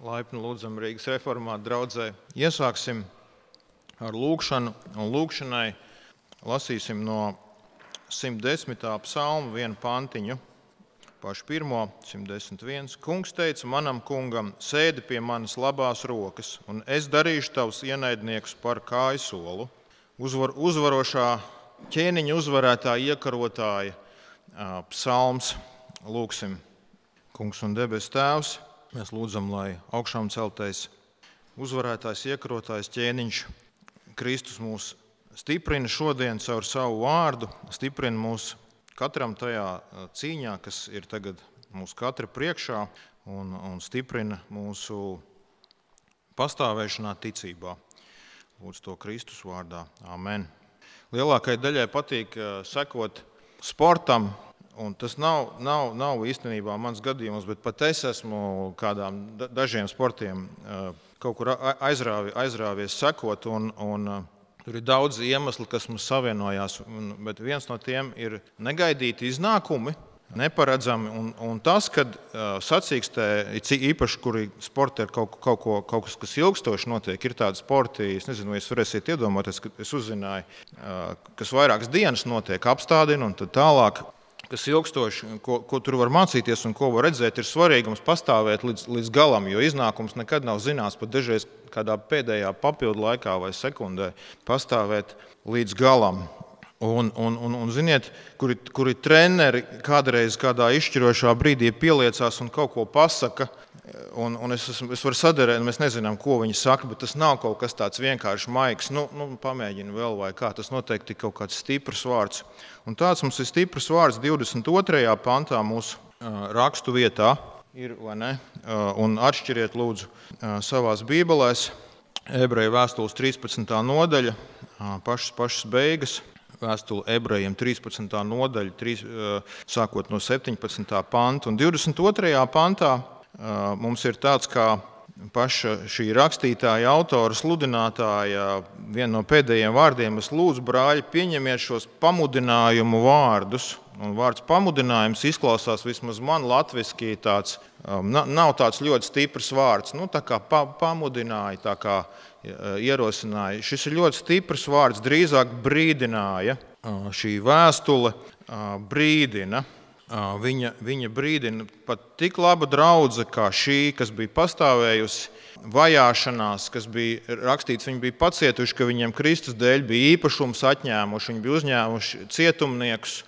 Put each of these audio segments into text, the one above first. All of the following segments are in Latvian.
Laipni lūdzam Rīgas reformāta draudzē. Iesāksim ar lūkšanu un lūkšanai lasīsim no 110. psalma vienu pantiņu. Pašu pirmo, 111. Kungs teica manam kungam, sēdi pie manas labās rokas, un es darīšu tavus ienaidniekus par kāju solu. Uzvar, uzvarošā ķēniņa uzvarētāja iekarotāja psalms. Lūksim, Kungs un debes Tēvs! Mēs lūdzam, lai augšām celtais uzvarētājs, iekrotājs ķēniņš, Kristus mūs stiprina šodien caur savu vārdu, stiprina mūs katram tajā cīņā, kas ir tagad mūsu katra priekšā, un, un stiprina mūsu pastāvēšanā ticībā. Lūdzu to Kristus vārdā. Amen. Lielākajai daļai patīk sekot sportam, Un tas nav, nav, nav īstenībā mans gadījums, bet pat es esmu kādām dažiem sportiem kaut kur aizrāvi, aizrāvies sekot. Un, un, tur ir daudz iemeslu, kas mums savienojās, bet viens no tiem ir negaidīti iznākumi. Neparedzami. Un, un tas, kad uh, sacīkstē, īpaši, kur sporta ir kaut, kaut, ko, kaut kas, kas ilgstoši notiek, ir tādi sporti, es nezinu, vai jūs varēsiet iedomāties, ka es uzzināju, uh, kas vairākas dienas notiek, apstādina un tā tālāk kas ilgstoši, ko, ko tur var mācīties un ko var redzēt, ir svarīgi mums pastāvēt līdz, līdz galam, jo iznākums nekad nav zināms. Pat dažreiz kādā pēdējā papildu laikā vai sekundē pastāvēt līdz galam. Un, un, un, un ziniet, kuri, kuri treneri kādreiz kādā izšķirošā brīdī pieliecās un kaut ko pasaka, un, un es, es varu sadarīt, mēs nezinām, ko viņi saka, bet tas nav kaut kas tāds vienkārši maigs. Nu, nu, pamēģini vēl, vai kā tas noteikti ir kaut kāds stiprs vārds. Un tāds mums ir stiprs vārds 22. pantā mūsu rakstu vietā. Ir, un atšķiriet, lūdzu, savā bībelēs, ebreju vēstules 13. nodaļa, pašas, pašas beigas vēstule ebrejiem 13. nodaļa, 3, sākot no 17. panta. Un 22. pantā mums ir tāds kā paša šī rakstītāja, autora, sludinātāja, viena no pēdējiem vārdiem. Es lūdzu, brāļi, pieņemiet šos pamudinājumu vārdus. Un vārds pamudinājums izklausās vismaz man latviešu tāds, um, nav tāds ļoti stiprs vārds. Nu, tā kā pa, pamudināja, tā kā ierosināja. Šis ir ļoti stiprs vārds, drīzāk brīdināja. Šī vēstule brīdina. Viņa, viņa brīdina pat tik laba draudzene kā šī, kas bija pastāvējusi vajāšanās, kas bija rakstīts, viņi bija pacietuši, ka viņiem Kristus dēļ bija īpašums atņēmuši, viņi bija uzņēmuši cietumniekus,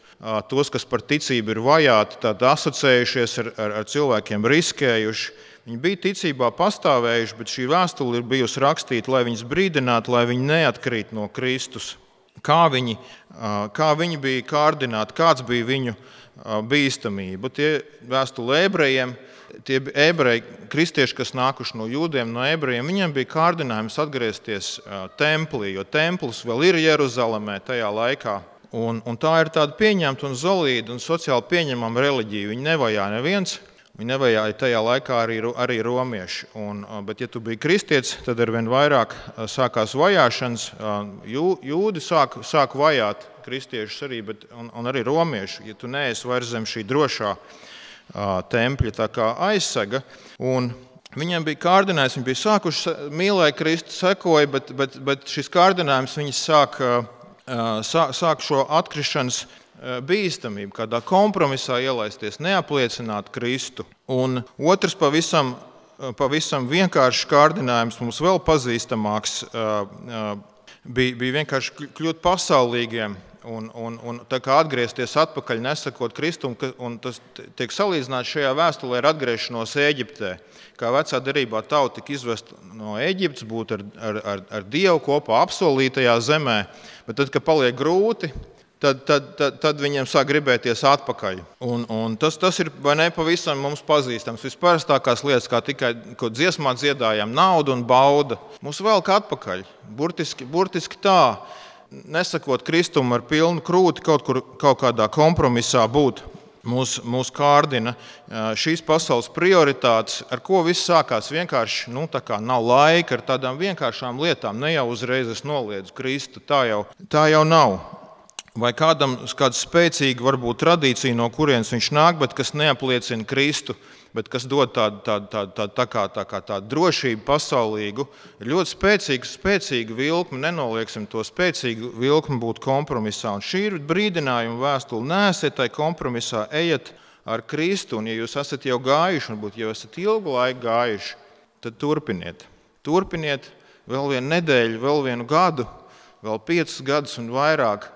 tos, kas par ticību ir vajāti, tad asociējušies ar, ar, ar cilvēkiem, riskējuši. Viņi bija ticībā pastāvējuši, bet šī vēstule ir bijusi rakstīta, lai viņus brīdinātu, lai viņi neatkrīt no Kristus. Kā viņi, kā viņi bija kārdināti, kāds bija viņu bīstamība. Tie vēstule ebrejiem, tie ebreji, kristieši, kas nākuši no jūdiem, no ebrejiem, viņiem bija kārdinājums atgriezties templī, jo templis vēl ir Jeruzalemē tajā laikā. Un, un tā ir tāda pieņemta un solīda un sociāli pieņemama reliģija. Viņi nevajā neviens, Viņi nevajāja tajā laikā arī, arī romieši. Un, bet, ja tu biji kristietis, tad ar vien vairāk sākās vajāšanas. Jūdi sāk, sāk vajāt kristiešus arī, bet, un, un arī romieši. Ja tu neesi vairs zem šī drošā tempļa aizsega. Un, Viņiem bija kārdinājums, viņi bija sākuši mīlēt Kristu, sekoja, bet, bet, bet šis kārdinājums viņus sāk, sāk, sāk šo atkrišanas Eh, bīstamību, kādā kompromisā ielaisties, neapliecināt Kristu. Un otrs pavisam, eh, pavisam vienkāršs kārdinājums, mums vēl pazīstamāks, eh, bija, bija vienkārši kļūt pasaulīgiem. Un, un, un atgriezties atpakaļ, nesakot Kristum, un tas tiek salīdzināts šajā vēstulē ar atgriešanos Eģiptē. Kā vecā darbā tauta tika izvesta no Eģiptes, būt ar, ar, ar, ar Dievu kopā apsolītajā zemē, bet tad, kad paliek grūti, tad, tad, tad, tad viņiem sāk gribēties atpakaļ. Un, un tas, tas ir ne pavisam mums pazīstams. Visparastākās lietas, kā tikai dziesmā dziedājām, nauda un bauda, mūs velk atpakaļ. Burtiski, burtiski tā, nesakot kristumu ar pilnu krūti, kaut kur kaut kādā kompromisā būt. Mūs, mūs kārdina šīs pasaules prioritātes, ar ko viss sākās. Vienkārši nu, nav laika ar tādām vienkāršām lietām. Ne jau uzreiz es noliedzu Kristu. Tā jau, tā jau nav vai kādam kāda spēcīga varbūt tradīcija, no kurienes viņš nāk, bet kas neapliecina Kristu bet kas dod tādu, tādu, tādu, tādu, tā kā, tā kā tādu drošību pasaulīgu, ir ļoti spēcīga, spēcīga vilkme. Nenolieksim to spēcīgu vilkmi būt kompromisā. Un šī ir brīdinājuma vēstule. Nēsiet tajā kompromisā, ejiet ar Kristu. Un, ja jūs esat jau gājuši, varbūt jau esat ilgu laiku gājuši, tad turpiniet. Turpiniet vēl vienu nedēļu, vēl vienu gadu, vēl piecus gadus un vairāk.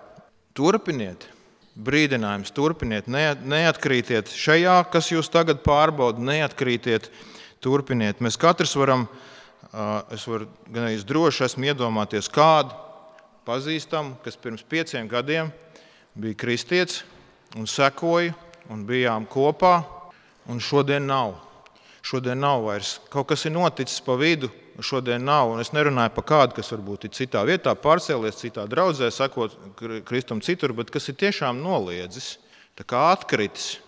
Turpiniet! Brīdinājums. Turpiniet, neatkrītiet šajā, kas jūs tagad pārbaudat, neatkrītiet, turpiniet. Mēs katrs varam, es varu gan arī droši esmu iedomāties kādu pazīstamu, kas pirms pieciem gadiem bija kristietis un sekoja un bijām kopā, un šodien nav. Šodien nav vairs. Kaut kas ir noticis pa vidu, šodien nav. Un es nerunāju par kādu, kas varbūt ir citā vietā, pārcēlies citā draudzē, sakot Kristum citur, bet kas ir tiešām noliedzis, atkritis.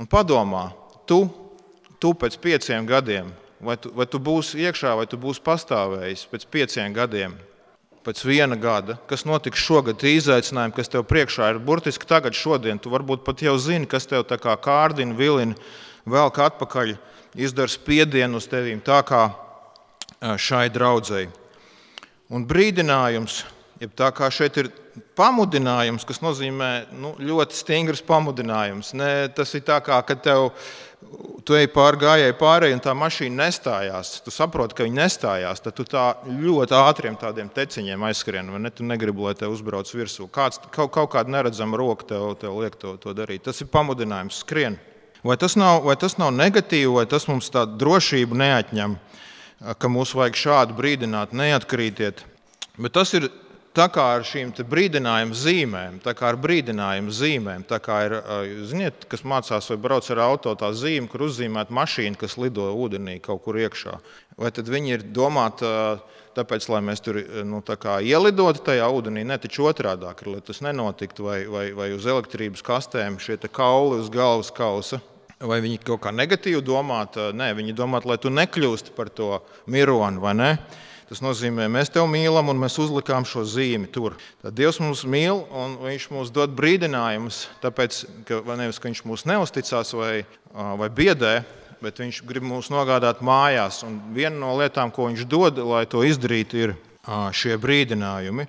Un padomā, tu, tu pēc pieciem gadiem, vai tu, vai tu būsi iekšā, vai tu būsi pastāvējis pēc pieciem gadiem, pēc viena gada, kas notiks šogad, tie izaicinājumi, kas tev priekšā ir burtiski tagad, šodien. Tu varbūt pat jau zini, kas tev tā kā kārdina, vilina, velk atpakaļ, izdara spiedienu uz tevīm tā kā šai draudzēji. Un brīdinājums, jeb tā kā šeit ir pamudinājums, kas nozīmē nu, ļoti stingrs pamudinājums. Ne, tas ir tā kā, kad tev, tu ej pāri gājēji pārējai un tā mašīna nestājās. Tu saproti, ka viņa nestājās, tad tu tā ļoti ātriem tādiem teciņiem aizskrien, vai ne? Tu negribi, lai tev uzbrauc virsū. Kāds, kaut, kaut kāda neredzama roka tev, tev liek to, to darīt. Tas ir pamudinājums skrien. Vai tas, nav, vai tas nav negatīvi, vai tas mums tādu drošību neatņem? ka mums vajag šādu brīdināt, neatkrītiet. Bet tas ir tā kā ar šīm brīdinājuma zīmēm, tā kā ar brīdinājuma zīmēm. Tā kā ir, ziniet, kas mācās vai brauc ar auto, tā zīme, kur uzzīmēta mašīna, kas lido ūdenī kaut kur iekšā. Vai tad viņi ir domāti tāpēc, lai mēs tur nu, ielidotu tajā ūdenī, ne taču otrādi, lai tas nenotiktu, vai, vai, vai uz elektrības kastēm šie kauli uz galvas kausa Vai viņi kaut kā negatīvi domāt? Nē, viņi domā, lai tu nekļūsti par to mironi, vai ne? Tas nozīmē, mēs tevi mīlam un mēs uzlikām šo zīmi tur. Tad Dievs mūs mīl un Viņš mums dod brīdinājumus. Tāpēc, ka, nevis, ka Viņš mūs neusticās vai, vai biedē, bet Viņš grib mūs nogādāt mājās. Un viena no lietām, ko Viņš dod, lai to izdarītu, ir šie brīdinājumi.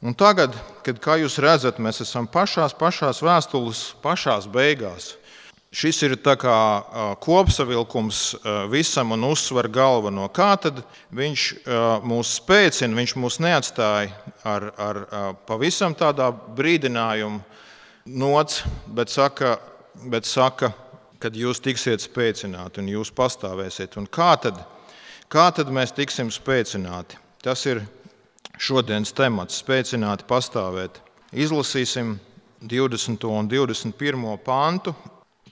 Un tagad, kad, kā jūs redzat, mēs esam pašās, pašās vēstules, pašās beigās. Šis ir kopsavilkums visam un uzsver galveno. Kā tad viņš mūs spēcina, viņš mūs neatstāja ar, ar pavisam tādā brīdinājumu nots, bet saka, bet saka, kad jūs tiksiet spēcināti un jūs pastāvēsiet. Un kā, tad, kā tad mēs tiksim spēcināti? Tas ir šodienas temats - spēcināti pastāvēt. Izlasīsim 20. un 21. pantu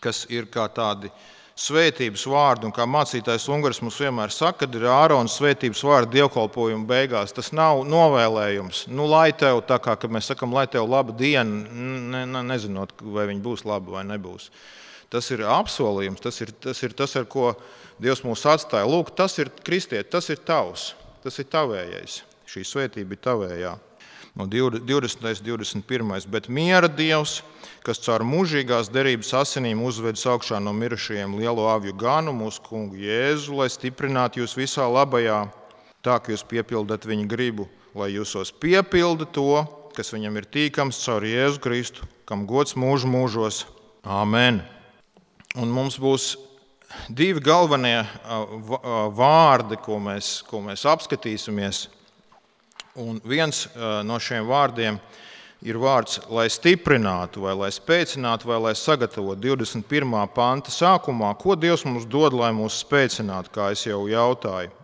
kas ir kā tādi svētības vārdi, un kā mācītājs Ungārs mums vienmēr saka, kad ir Ārona svētības vārdi dievkalpojuma beigās. Tas nav novēlējums. Nu, lai tev, tā kā mēs sakām, lai tev laba diena, ne, ne, nezinot, vai viņa būs laba vai nebūs. Tas ir apsolījums, tas ir tas, ir tas ar ko Dievs mūs atstāja. Lūk, tas ir kristieti, tas ir tavs, tas ir tavējais. Šī svētība ir tavējā. No 20. un 21. Bet miera Dievs kas caur mūžīgās derības asinīm uzvedis augšā no mirušajiem lielo avju ganu, mūsu kungu Jēzu, lai stiprinātu jūs visā labajā, tā ka jūs piepildat viņa gribu, lai jūsos piepilda to, kas viņam ir tīkams caur Jēzu Kristu, kam gods mūžu mūžos. Āmen! Un mums būs divi galvenie vārdi, ko mēs, ko mēs apskatīsimies. Un viens no šiem vārdiem ir vārds, lai stiprinātu, vai lai spēcinātu, vai lai sagatavotu 21. panta sākumā, ko Dievs mums dod, lai mūs spēcinātu, kā es jau jautāju.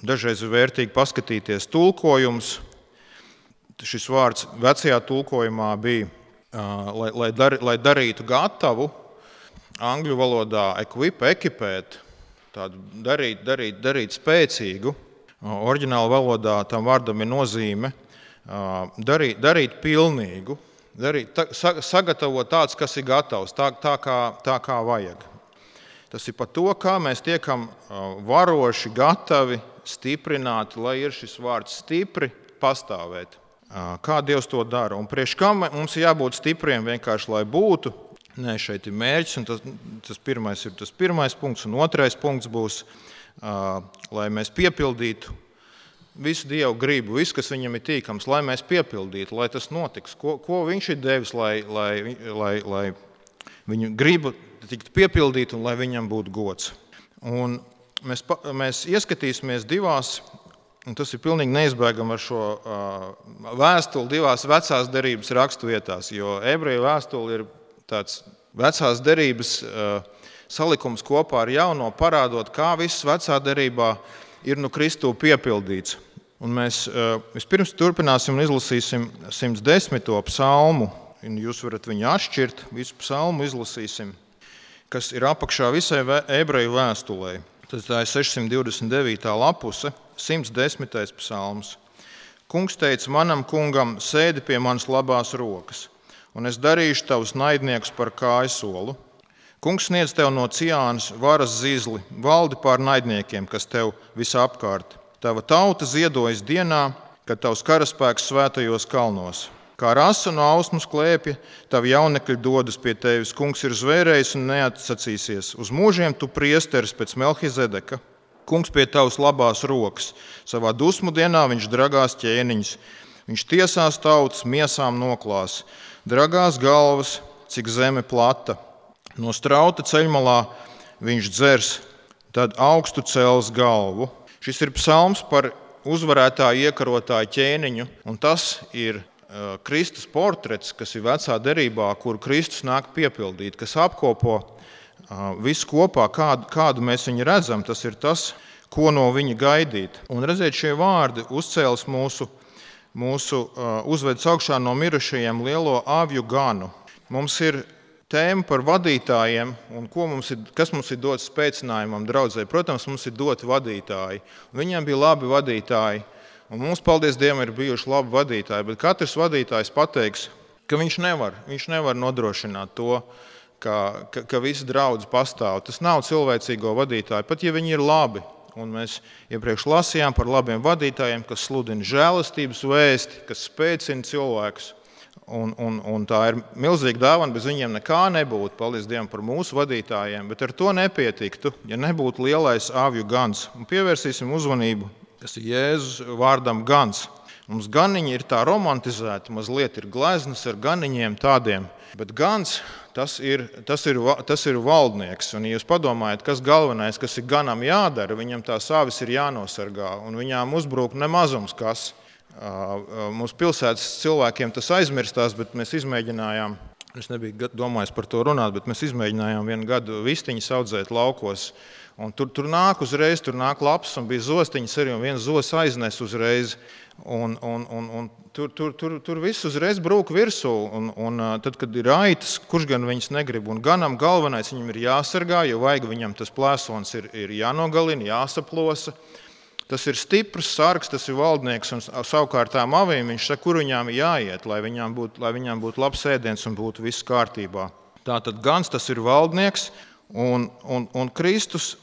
Dažreiz ir vērtīgi paskatīties tulkojumus. Šis vārds vecajā tulkojumā bija, lai, lai, dar, lai darītu gatavu, angļu valodā equip, ekipēt, tādu darīt, darīt, darīt spēcīgu. Oriģināla valodā tam vārdam ir nozīme darīt, darīt pilnīgu, darīt, sagatavot tāds, kas ir gatavs, tā, tā, kā, tā kā vajag. Tas ir par to, kā mēs tiekam varoši, gatavi, stiprināti, lai ir šis vārds stipri pastāvēt. Kā Dievs to dara? Un priekš kam mums ir jābūt stipriem vienkārši, lai būtu, Nē, šeit ir mērķis, un tas, tas pirmais ir tas pirmais punkts, un otrais punkts būs, lai mēs piepildītu visu Dievu gribu, visu, kas viņam ir tīkams, lai mēs piepildītu, lai tas notiks. Ko, ko viņš ir devis, lai, lai, lai, lai viņu gribu tiktu piepildīta un lai viņam būtu gods. Un mēs, mēs ieskatīsimies divās, un tas ir pilnīgi neizbēgami ar šo vēstuli, divās vecās derības raksturvietās, jo ebreju vēstule ir tāds vecās derības uh, salikums kopā ar jauno, parādot, kā viss vecā derībā ir nu Kristu piepildīts. Un mēs uh, vispirms turpināsim un izlasīsim 110. psalmu. Jūs varat viņu atšķirt, visu psalmu izlasīsim kas ir apakšā visai ebreju vēstulē. Tas ir 629. lapuse, 110. psalms. Kungs teica manam kungam, sēdi pie manas labās rokas, un es darīšu tavus naidniekus par kājsolu. Kungs sniedz tev no ciānas varas zīzli, valdi pār naidniekiem, kas tev visapkārt. Tava tauta ziedojas dienā, kad tavs karaspēks svētajos kalnos. Kā rasa no ausmas klēpja, tavi jaunekļi dodas pie tevis. Kungs ir zvērējis un neatsacīsies. Uz mūžiem tu priesteris pēc Melhizedeka. Kungs pie tavas labās rokas. Savā dusmu dienā viņš dragās ķēniņus. Viņš tiesās tautas, miesām noklās. Dragās galvas, cik zeme plata. No strauta ceļmalā viņš dzers, tad augstu cels galvu. Šis ir psalms par uzvarētāju iekarotāju ķēniņu, un tas ir Eh, Kristus portrets, kas ir vecā derībā, kur Kristus nāk piepildīt, kas apkopo eh, visu kopā, kādu, kādu mēs viņu redzam. Tas ir tas, ko no viņa gaidīt. Un redziet, šie vārdi uzcēlas mūsu, mūsu eh, uzvedas augšā no mirušajiem lielo avju ganu. Mums ir tēma par vadītājiem un mums ir, kas mums ir dots spēcinājumam, draudzē. Protams, mums ir doti vadītāji. Viņiem bija labi vadītāji Un mums, paldies Dievam, ir bijuši labi vadītāji, bet katrs vadītājs pateiks, ka viņš nevar, viņš nevar nodrošināt to, ka, ka, ka visi draudz pastāv. Tas nav cilvēcīgo vadītāju, pat ja viņi ir labi. Un mēs iepriekš lasījām par labiem vadītājiem, kas sludina žēlastības vēsti, kas spēcina cilvēkus. Un, un, un tā ir milzīga dāvana, bez viņiem nekā nebūtu. Paldies Dievam par mūsu vadītājiem, bet ar to nepietiktu, ja nebūtu lielais avju gans. Un pievērsīsim uzmanību kas ir Jēzus vārdam gans. Mums ganiņi ir tā romantizēti, mazliet ir gleznas ar ganiņiem tādiem, bet gans tas ir, tas ir, tas ir valdnieks. Un, ja jūs padomājat, kas galvenais, kas ir ganam jādara, viņam tās avis ir jānosargā, un viņām uzbruk nemazums kas. Mūsu pilsētas cilvēkiem tas aizmirstās, bet mēs izmēģinājām. Es nebiju domājis par to runāt, bet mēs izmēģinājām vienu gadu vistiņu audzēt laukos. Un tur, tur nāk uzreiz, tur nāk labs, un bija zostiņas arī, un viens zos aiznes uzreiz. Un, un, un, un tur, tur, tur, tur viss uzreiz brūk virsū. Un, un tad, kad ir aitas, kurš gan viņas negrib, un ganam galvenais viņam ir jāsargā, jo vajag viņam tas plēsons ir, ir jānogalina, jāsaplosa. Tas ir stiprs sargs, tas ir valdnieks, un savukārt tām avīm viņš saka, kur viņām jāiet, lai viņām būtu, lai viņām būtu labs ēdiens un būtu viss kārtībā. Tātad gans tas ir valdnieks, un, un, un Kristus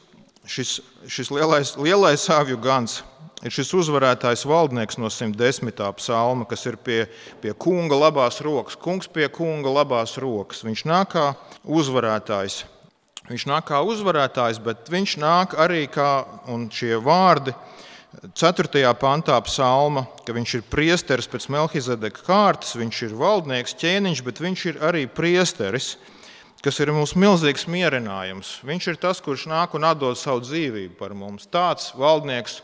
šis, šis lielais, lielais sāvju gans ir šis uzvarētājs valdnieks no 110. psalma, kas ir pie, pie kunga labās rokas. Kungs pie kunga labās rokas. Viņš nāk kā uzvarētājs. Viņš nāk kā uzvarētājs, bet viņš nāk arī kā, šie vārdi 4. pantā psalma, ka viņš ir priesteris pēc Melhizedeka kārtas, viņš ir valdnieks, ķēniņš, bet viņš ir arī priesteris kas ir mums milzīgs mierinājums. Viņš ir tas, kurš nāk un atdod savu dzīvību par mums. Tāds valdnieks,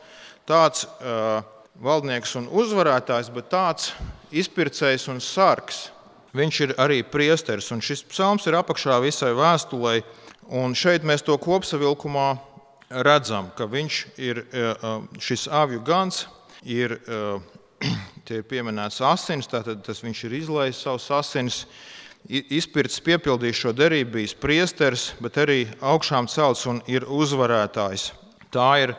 tāds uh, valdnieks un uzvarētājs, bet tāds izpircējs un sargs. Viņš ir arī priesteris, un šis psalms ir apakšā visai vēstulē. Un šeit mēs to kopsavilkumā redzam, ka viņš ir šis avju gans, ir, ir pieminēts asins, tātad viņš ir izlaists savus asinis izpircis, piepildījis šo derību, bijis priesteris, bet arī augšām celts un ir uzvarētājs. Tā ir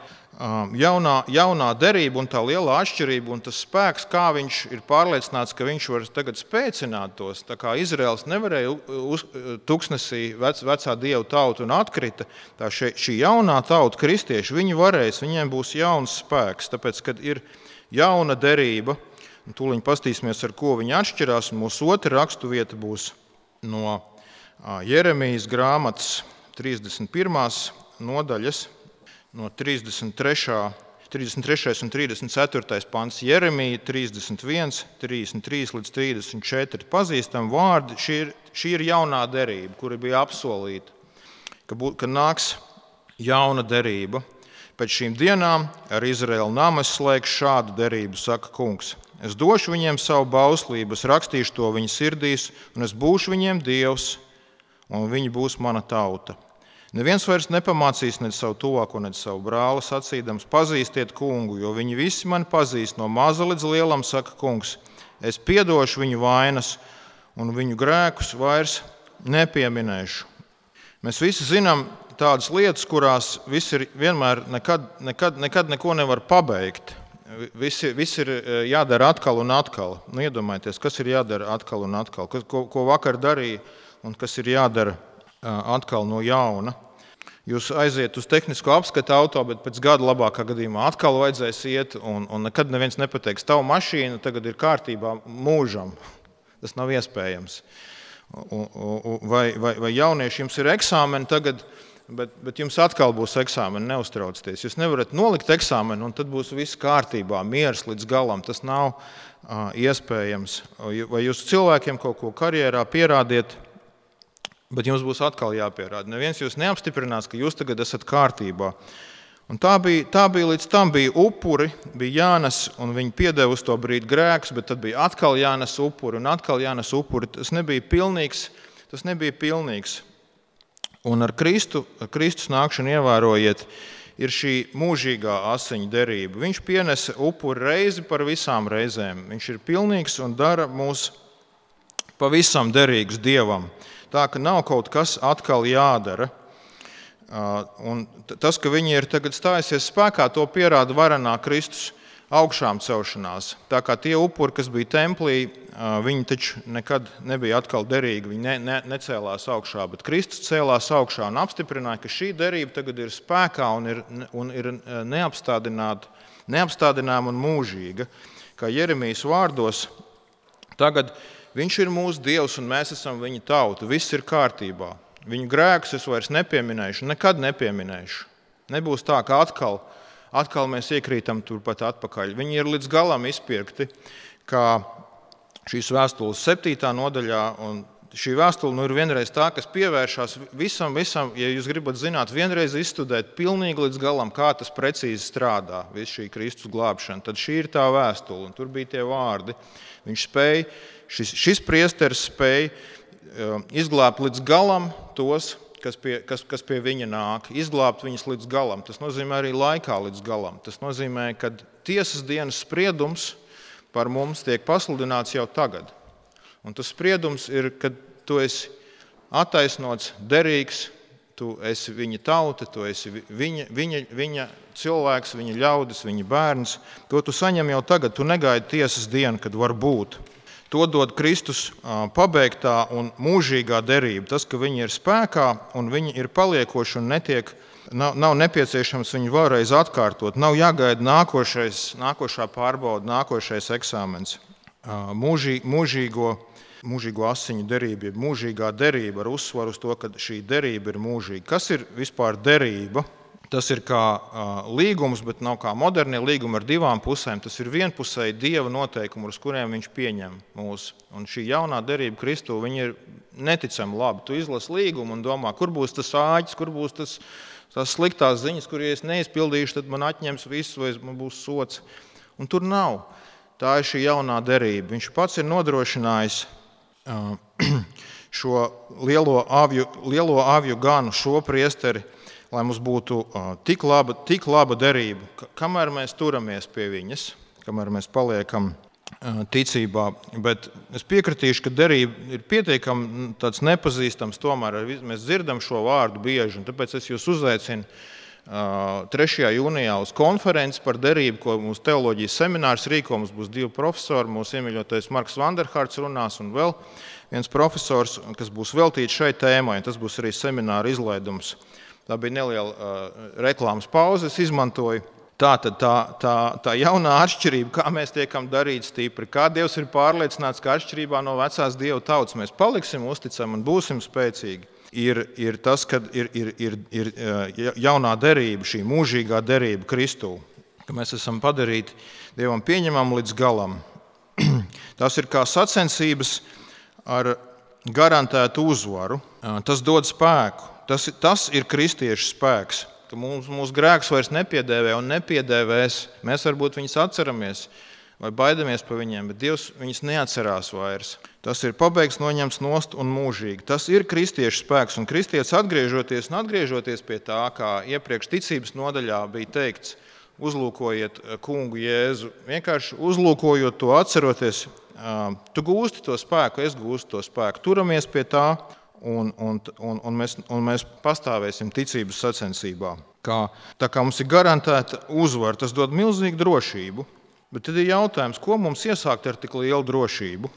jaunā, jaunā derība un tā liela atšķirība un tas spēks, kā viņš ir pārliecināts, ka viņš var tagad spēcināt tos. Tā kā Izraels nevarēja uz, tuksnesī vec, vecā dievu tautu un atkrita, tā šī, šī jaunā tauta, kristieši, viņi varēs, viņiem būs jauns spēks, tāpēc, kad ir jauna derība, Tūlīt paskatīsimies, ar ko viņi atšķirās. Mūsu otra raksturvieta būs no Jeremijas grāmatas 31. nodaļas, no 33. 33. un 34. pants, Jeremija 31, 33 līdz 34. Pazīstami vārdi. Šī ir, šī ir jaunā derība, kura bija apsolīta, ka, bū, ka nāks jauna derība. Pēc šīm dienām ar Izraēlu namu es slēgšu šādu derību, saka kungs. Es došu viņiem savu bauslību, es rakstīšu to viņu sirdīs, un es būšu viņiem dievs, un viņi būs mana tauta. Neviens vairs nepamācīs ne savu tuvāko, ne savu brāli, sacīdams, pazīstiet kungu, jo viņi visi mani pazīst no maza līdz lielam, saka kungs. Es piedošu viņu vainas, un viņu grēkus vairs nepieminēšu. Mēs visi zinām tādas lietas, kurās viss ir vienmēr, nekad, nekad, nekad neko nevar pabeigt. Viss, viss ir eh, jādara atkal un atkal. Nu, iedomājieties, kas ir jādara atkal un atkal, ko, ko vakar darīja un kas ir jādara atkal no jauna. Jūs aiziet uz tehnisko apskatu auto, bet pēc gada labākā gadījumā atkal vajadzēs iet, un, un nekad neviens nepateiks, tava mašīna tagad ir kārtībā mūžam. Tas nav iespējams. Vai, vai, vai jaunieši jums ir eksāmeni tagad, bet, bet jums atkal būs eksāmeni, neuztraucieties. Jūs nevarat nolikt eksāmenu, un tad būs viss kārtībā, miers līdz galam. Tas nav uh, iespējams. Vai jūs cilvēkiem kaut ko karjerā pierādiet? Bet jums būs atkal jāpierāda. Neviens jūs neapstiprinās, ka jūs tagad esat kārtībā. Un tā, bija, tā bija līdz tam bija upuri, bija jānes, un viņi piedeva uz to brīdi grēkus, bet tad bija atkal jānes upuri un atkal jānes upuri. Tas nebija pilnīgs. Tas nebija pilnīgs. Un ar, Kristu, ar Kristus nākšanu ievērojiet, ir šī mūžīgā asiņu derība. Viņš pienesa upuri reizi par visām reizēm. Viņš ir pilnīgs un dara mūs pavisam derīgus Dievam. Tā ka nav kaut kas atkal jādara. Un tas, ka viņi ir tagad stājusies spēkā, to pierāda varenā Kristus augšām celšanās. Tā kā tie upuri, kas bija templī, viņi taču nekad nebija atkal derīgi. Viņi ne, ne, necēlās augšā, bet Kristus cēlās augšā un apstiprināja, ka šī derība tagad ir spēkā un ir, un ir neapstādināma un mūžīga. Kā Jeremijas vārdos, tagad Viņš ir mūsu Dievs un mēs esam viņa tauta. Viss ir kārtībā. Viņu grēkus es vairs nepieminēšu, nekad nepieminēšu. Nebūs tā, ka atkal, atkal mēs iekrītam turpat atpakaļ. Viņi ir līdz galam izpirkti, kā šīs vēstules septītā nodaļā. Šī vēstule nu, ir vienreiz tā, kas pievēršās visam, visam, ja jūs gribat zināt, vienreiz izstudēt pilnīgi līdz galam, kā tas precīzi strādā, visa šī Kristus glābšana. Tad šī ir tā vēstule, un tur bija tie vārdi. Viņš spēja šis, šis priesteris spēja um, izglābt līdz galam tos, kas pie, kas, kas pie viņa nāk, izglābt viņus līdz galam. Tas nozīmē arī laikā līdz galam. Tas nozīmē, ka tiesas dienas spriedums par mums tiek pasludināts jau tagad. Un tas spriedums ir, kad tu esi attaisnots, derīgs, tu esi viņa tauta, tu esi viņa, viņa, viņa cilvēks, viņa ļaudis, viņa bērns. To tu saņem jau tagad. Tu negaidi tiesas dienu, kad var būt. To dod Kristus pabeigtā un mūžīgā derība. Tas, ka viņi ir spēkā un viņi ir paliekoši un netiek, nav, nav nepieciešams viņu vēlreiz atkārtot. Nav jāgaida nākošais, nākošā pārbauda, nākošais eksāmens. Mūžī, mūžīgo, mūžīgo asiņu derība, mūžīgā derība ar uzsvaru uz to, ka šī derība ir mūžīga. Kas ir vispār derība? Tas ir kā līgums, bet nav kā modernie līgumi ar divām pusēm. Tas ir vienpusēji dieva noteikumi, uz kuriem viņš pieņem mūs. Un šī jaunā derība Kristū ir neticami laba. Tu izlasi līgumu un domā, kur būs tas āķis, kur būs tas, tās sliktās ziņas, kur ja es neizpildīšu, tad man atņems visu vai man būs sots. Un tur nav. Tā ir šī jaunā derība. Viņš pats ir nodrošinājis šo lielo avju, lielo avju ganu, šo priesteri lai mums būtu tik laba, tik laba derība, kamēr mēs turamies pie viņas, kamēr mēs paliekam ticībā. Bet es piekritīšu, ka derība ir pietiekami nepazīstams. Tomēr mēs dzirdam šo vārdu bieži, tāpēc es jūs uzaicinu 3. jūnijā uz konferenci par derību, ko mūsu teoloģijas seminārs rīko. Mums būs divi profesori. Mūsu iemīļotais Marks Vanderhārds runās, un vēl viens profesors, kas būs veltīts šai tēmai. Tas būs arī semināra izlaidums Tā bija neliela uh, reklāmas pauze. Es izmantoju Tā tad tā, tā, tā jaunā atšķirība, kā mēs tiekam darīti stipri, kā Dievs ir pārliecināts, ka atšķirībā no vecās Dieva tautas mēs paliksim uzticami un būsim spēcīgi, ir, ir tas, ka ir, ir, ir, ir jaunā derība, šī mūžīgā derība Kristū, ka mēs esam padarīti Dievam pieņemam līdz galam. Tas ir kā sacensības ar garantētu uzvaru. Tas dod spēku. Tas, tas ir kristiešu spēks mums, mūsu grēks vairs nepiedēvē un nepiedēvēs. Mēs varbūt viņus atceramies vai baidamies par viņiem, bet Dievs viņus neatcerās vairs. Tas ir pabeigts, noņemts nost un mūžīgi. Tas ir kristiešu spēks. Un kristietis atgriežoties un atgriežoties pie tā, kā iepriekš ticības nodaļā bija teikts, uzlūkojiet eh, kungu Jēzu. Vienkārši uzlūkojot to, atceroties, tu gūsti to spēku, es gūstu to spēku. Turamies pie tā un, un, un, un, mēs, un mēs pastāvēsim ticības sacensībā. Kā, tā kā mums ir garantēta uzvara, tas dod milzīgu drošību. Bet tad ir jautājums, ko mums iesākt ar tik lielu drošību?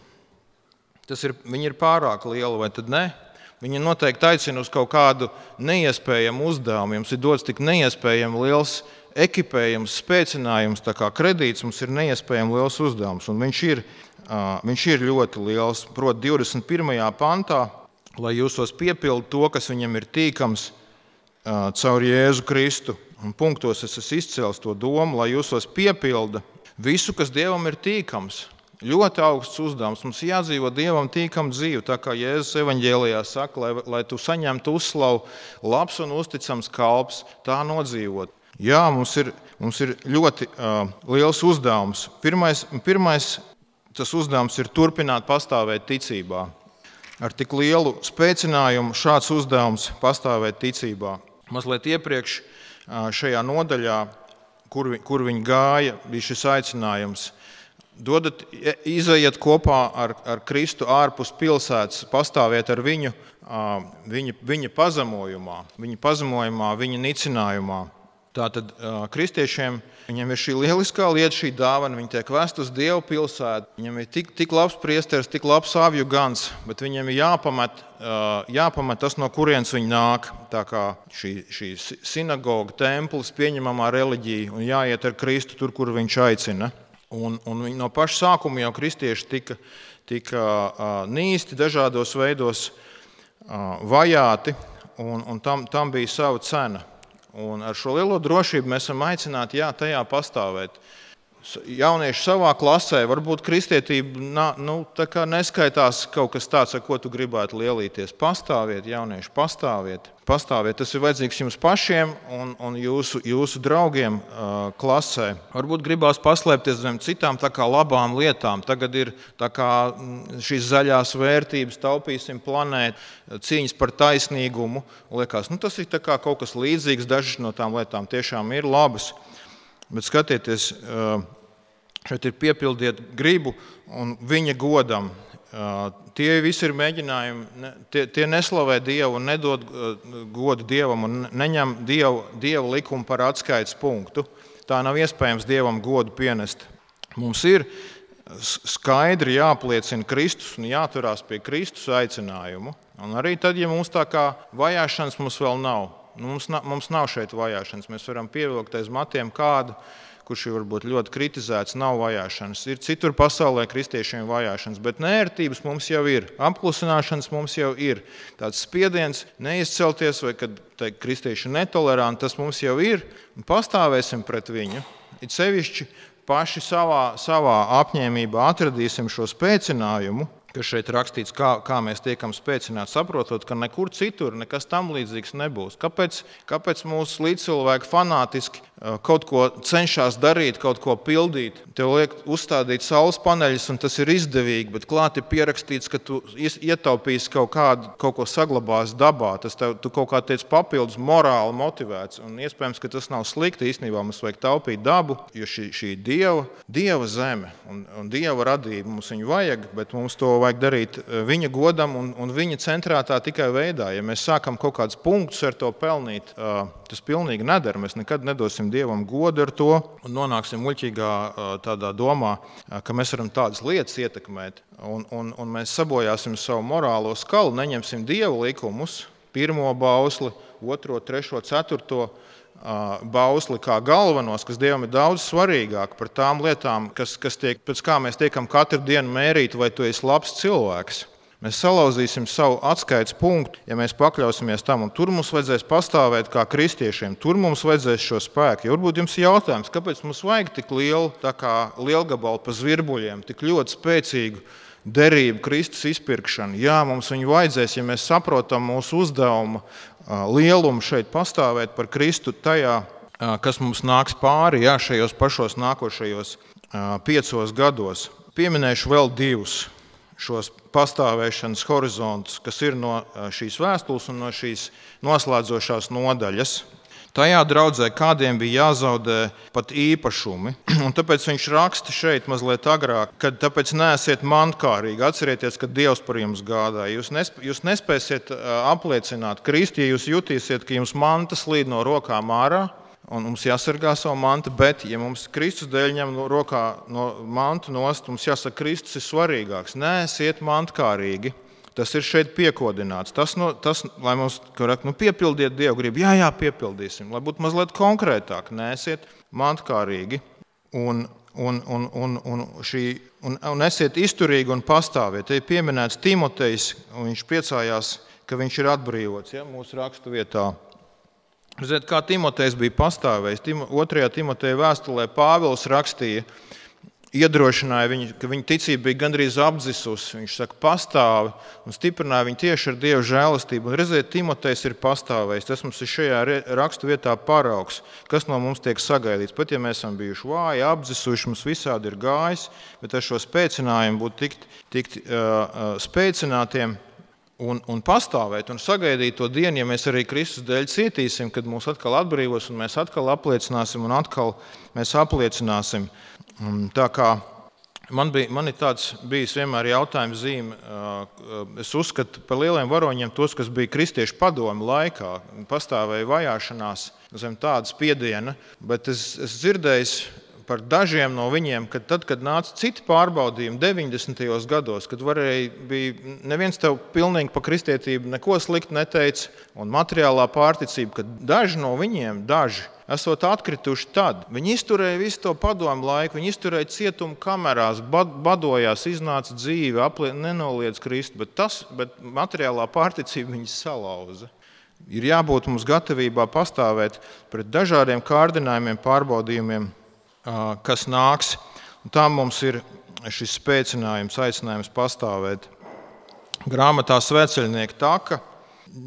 Tas ir, viņi ir pārāk lieli vai ne? Viņi noteikti aicina uz kaut kādu neiespējamu uzdevumu. Jums ir dots tik neiespējami liels ekipējums, spēcinājums, kā kredīts mums ir neiespējami liels uzdevums. Un viņš ir, viņš ir ļoti liels. Proti, 21. pantā lai jūsos piepildu to, kas viņam ir tīkams caur Jēzu Kristu. Un punktos es esmu izcēlis to domu, lai jūsos piepilda visu, kas Dievam ir tīkams. Ļoti augsts uzdevums. Mums jādzīvo Dievam tīkamu dzīvi, tā kā Jēzus evanģēlijā saka, lai, lai tu saņemtu uzslavu, labs un uzticams kalps, tā nodzīvot. Jā, mums ir, mums ir ļoti uh, liels uzdevums. Pirmais, pirmais tas uzdevums ir turpināt pastāvēt ticībā ar tik lielu spēcinājumu šāds uzdevums pastāvēt ticībā. Mazliet iepriekš šajā nodaļā, kur, kur viņi gāja, bija šis aicinājums. Dodat, izejiet kopā ar, ar Kristu ārpus pilsētas, pastāviet ar viņu, viņa, viņa pazemojumā, viņa pazemojumā, viņa nicinājumā. Tātad kristiešiem viņiem ir šī lieliskā lieta, šī dāvana. Viņi tiek vest uz Dievu pilsētu. Viņam ir tik, tik labs priesteris, tik labs avju gans, bet viņiem ir jāpamet, jāpamet tas, no kurienes viņi nāk. Tā kā šī, šī sinagoga, templis, pieņemamā reliģija un jāiet ar Kristu tur, kur viņš aicina. Un, un no paša sākuma jau kristieši tika, tika nīsti dažādos veidos vajāti, un, un tam, tam bija sava cena. Un ar šo lielo drošību mēs esam aicināti jā, tajā pastāvēt. Jaunieši savā klasē, varbūt kristietība nu, neskaitās kaut kas tāds, ar ko tu gribētu lielīties. Pastāviet, jaunieši, pastāviet. pastāviet. Tas ir vajadzīgs jums pašiem un, un jūsu, jūsu draugiem uh, klasē. Varbūt gribās paslēpties zem citām labām lietām. Tagad ir kā, šīs zaļās vērtības, taupīsim planētu, cīņas par taisnīgumu. Liekas, nu, tas ir kaut kas līdzīgs. Dažas no tām lietām tiešām ir labas. Bet skatieties, šeit ir piepildiet gribu un viņa godam. Tie visi ir mēģinājumi, tie, tie neslavē Dievu nedod godu Dievam un neņem Dievu, dievu likumu par atskaites punktu. Tā nav iespējams Dievam godu pienest. Mums ir skaidri jāpliecina Kristus un jāturās pie Kristus aicinājumu. Un arī tad, ja mums tā kā vajāšanas mums vēl nav, mums, nav, mums nav šeit vajāšanas. Mēs varam pievilkt aiz matiem kādu, kurš ir varbūt ļoti kritizēts, nav vajāšanas. Ir citur pasaulē kristiešiem vajāšanas, bet nērtības mums jau ir, apklusināšanas mums jau ir. Tāds spiediens neizcelties, vai kad teikt, kristieši netoleranti, tas mums jau ir, pastāvēsim pret viņu. It sevišķi paši savā, savā apņēmībā atradīsim šo spēcinājumu, kas šeit rakstīts, kā, kā mēs tiekam spēcināti, saprotot, ka nekur citur nekas tam līdzīgs nebūs. Kāpēc, kāpēc mūsu līdzcilvēki fanātiski uh, kaut ko cenšas darīt, kaut ko pildīt? Tev liek uzstādīt saules paneļus, un tas ir izdevīgi, bet klāt ir pierakstīts, ka tu ietaupīsi kaut, kādu, kaut ko saglabās dabā. Tas tev kaut kā tiec papildus morāli motivēts. Un iespējams, ka tas nav slikti. Īstenībā mums vajag taupīt dabu, jo šī, šī dieva, dieva zeme un, un dieva radība mums viņu vajag, bet mums to vajag vajag darīt eh, viņa godam un, un viņa centrētā tikai veidā. Ja mēs sākam kaut kādus punktus ar to pelnīt, eh, tas pilnīgi nedara. Mēs nekad nedosim dievam godu ar to un nonāksim muļķīgā eh, tādā domā, ka mēs varam tādas lietas ietekmēt. Un, un, un mēs sabojāsim savu morālo skalu, neņemsim dievu likumus, pirmo bausli, otro, trešo, ceturto bausli kā galvenos, kas Dievam ir daudz svarīgāk par tām lietām, kas, kas tiek, pēc kā mēs tiekam katru dienu mērīt, vai tu esi labs cilvēks. Mēs salauzīsim savu atskaites punktu, ja mēs pakļausimies tam, un tur mums vajadzēs pastāvēt kā kristiešiem. Tur mums vajadzēs šo spēku. Ja varbūt jums ir jautājums, kāpēc mums vajag tik lielu lielgabalu pa zvirbuļiem, tik ļoti spēcīgu derību, Kristus izpirkšanu? Jā, mums viņu vajadzēs, ja mēs saprotam mūsu uzdevumu lielumu šeit pastāvēt par Kristu tajā, kas mums nāks pāri jā, šajos pašos nākošajos piecos gados. Pieminēšu vēl divus šos pastāvēšanas horizontus, kas ir no šīs vēstules un no šīs noslēdzošās nodaļas. Tajā draudzē kādiem bija jāzaudē pat īpašumi. Un tāpēc viņš raksta šeit mazliet agrāk, kad tāpēc neesiet mankārīgi. Atcerieties, ka Dievs par jums gādāja. Jūs, nesp jūs nespēsiet apliecināt Kristu, ja jūs jutīsiet, ka jums mantas līd no rokām ārā. Un mums jāsargā savu mantu, bet, ja mums Kristus dēļ ņem no rokā no mantu nost, mums jāsaka, Kristus ir svarīgāks. Nē, esiet mantkārīgi. Tas ir šeit piekodināts. Tas, no, tas lai mums rak, nu, piepildiet Dievu gribu, jā, jā, piepildīsim, lai būtu mazliet konkrētāk, nesiet mantkārīgi un, un, un, un, un, šī, un, un esiet izturīgi un pastāviet. Te ir pieminēts Timotejs, un viņš priecājās, ka viņš ir atbrīvots ja, mūsu rakstu vietā. Ziniet, kā Timotejs bija pastāvējis. Tim, otrajā Timoteja vēstulē Pāvils rakstīja, ka iedrošināja viņu, ka viņa ticība bija gandrīz apdzisusi. Viņš saka, pastāvi un stiprināja viņu tieši ar Dieva žēlastību. Un redziet, Timotejs ir pastāvējis. Tas mums ir šajā rakstu vietā paraugs, kas no mums tiek sagaidīts. Pat ja mēs esam bijuši vāji, apdzisuši, mums visādi ir gājis, bet ar šo spēcinājumu būt tikt, tikt uh, uh, spēcinātiem. Un, un pastāvēt un sagaidīt to dienu, ja mēs arī Kristus dēļ cietīsim, kad mūs atkal atbrīvos un mēs atkal apliecināsim un atkal mēs apliecināsim. Tā kā man, bija, man ir tāds bijis vienmēr jautājums zīme. Es uzskatu par lieliem varoņiem tos, kas bija kristiešu padomu laikā. Pastāvēja vajāšanās zem tāda spiediena, bet es, es dzirdēju par dažiem no viņiem, ka tad, kad nāca citi pārbaudījumi 90. gados, kad varēja, bija neviens tev pilnīgi par kristietību neko sliktu neteica, un materiālā pārticība, ka daži no viņiem, daži esot atkrituši tad. Viņi izturēja visu to padomu laiku, viņi izturēja cietumu kamerās, bad, badojās, iznāca dzīve, aplie, nenoliedz Kristu, bet, tas, bet materiālā pārticība viņus salauza. Ir jābūt mums gatavībā pastāvēt pret dažādiem kārdinājumiem, pārbaudījumiem, kas nāks. Un tam mums ir šis spēcinājums, aicinājums pastāvēt. Grāmatā Svētceļnieka taka,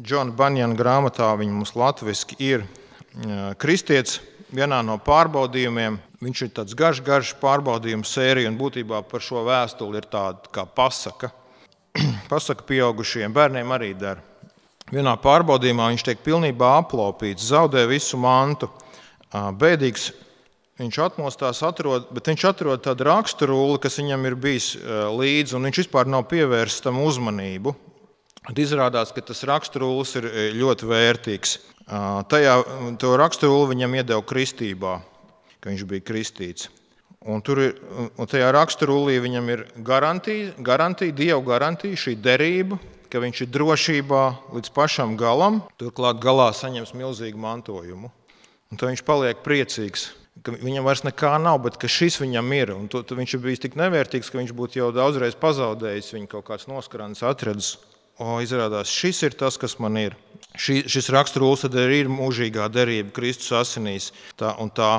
Džona Banjana grāmatā, viņa mums latviešu ir kristietis vienā no pārbaudījumiem. Viņš ir tāds garš, garš pārbaudījumu sērija, un būtībā par šo vēstuli ir tāda kā pasaka. pasaka pieaugušiem bērniem arī der. Vienā pārbaudījumā viņš tiek pilnībā aplaupīts, zaudē visu mantu. Bēdīgs viņš atmostās, atrod, bet viņš atrod tādu raksturuli, kas viņam ir bijis līdzi, un viņš vispār nav pievērsis tam uzmanību. Izrādās, ka tas raksturulis ir ļoti vērtīgs. Tajā to raksturu viņam iedeva kristībā, ka viņš bija kristīts. Un tur ir, un tajā raksturulī viņam ir garantija, garantija, Dieva garantija, šī derība, ka viņš ir drošībā līdz pašam galam. Turklāt galā saņems milzīgu mantojumu. Un tad viņš paliek priecīgs, ka viņam vairs nekā nav, bet šis viņam ir. Un to, viņš ir bijis tik nevērtīgs, ka viņš būtu jau daudzreiz pazaudējis. Viņa kaut kāds noskrāns atradis. O, izrādās, šis ir tas, kas man ir. Ši, šis raksturols arī ir mūžīgā derība Kristus asinīs, tā, tā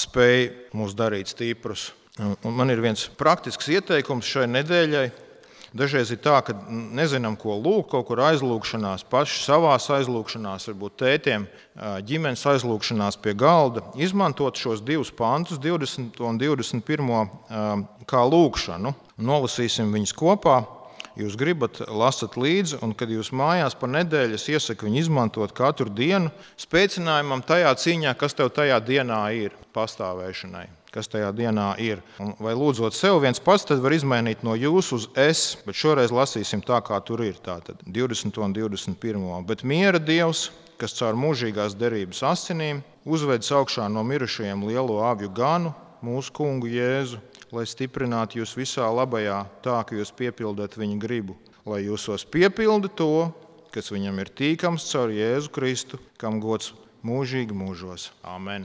spēja mūs darīt stiprus. Un man ir viens praktisks ieteikums šai nedēļai. Dažreiz ir tā, ka nezinām, ko lūgt, kaut kur aizlūgšanās, paši savā aizlūgšanās, varbūt tētiem, ģimenes aizlūgšanās pie galda, izmantot šos divus pantus, 20 un 21, kā lūgšanu. Nolasīsim viņus kopā jūs gribat, lasat līdzi, un kad jūs mājās pa nedēļu, es iesaku viņu izmantot katru dienu spēcinājumam tajā cīņā, kas tev tajā dienā ir pastāvēšanai. Kas tajā dienā ir. Un vai lūdzot sev viens pats, tad var izmainīt no jūs uz es, bet šoreiz lasīsim tā, kā tur ir. Tātad 20 un 21. Bet miera Dievs, kas caur mūžīgās derības asinīm uzvedis augšā no mirušajiem lielo avju ganu, mūsu kungu Jēzu, lai stiprinātu jūs visā labajā, tā ka jūs piepildat viņa gribu, lai jūsos piepilda to, kas viņam ir tīkams caur Jēzu Kristu, kam gods mūžīgi mūžos. Amen!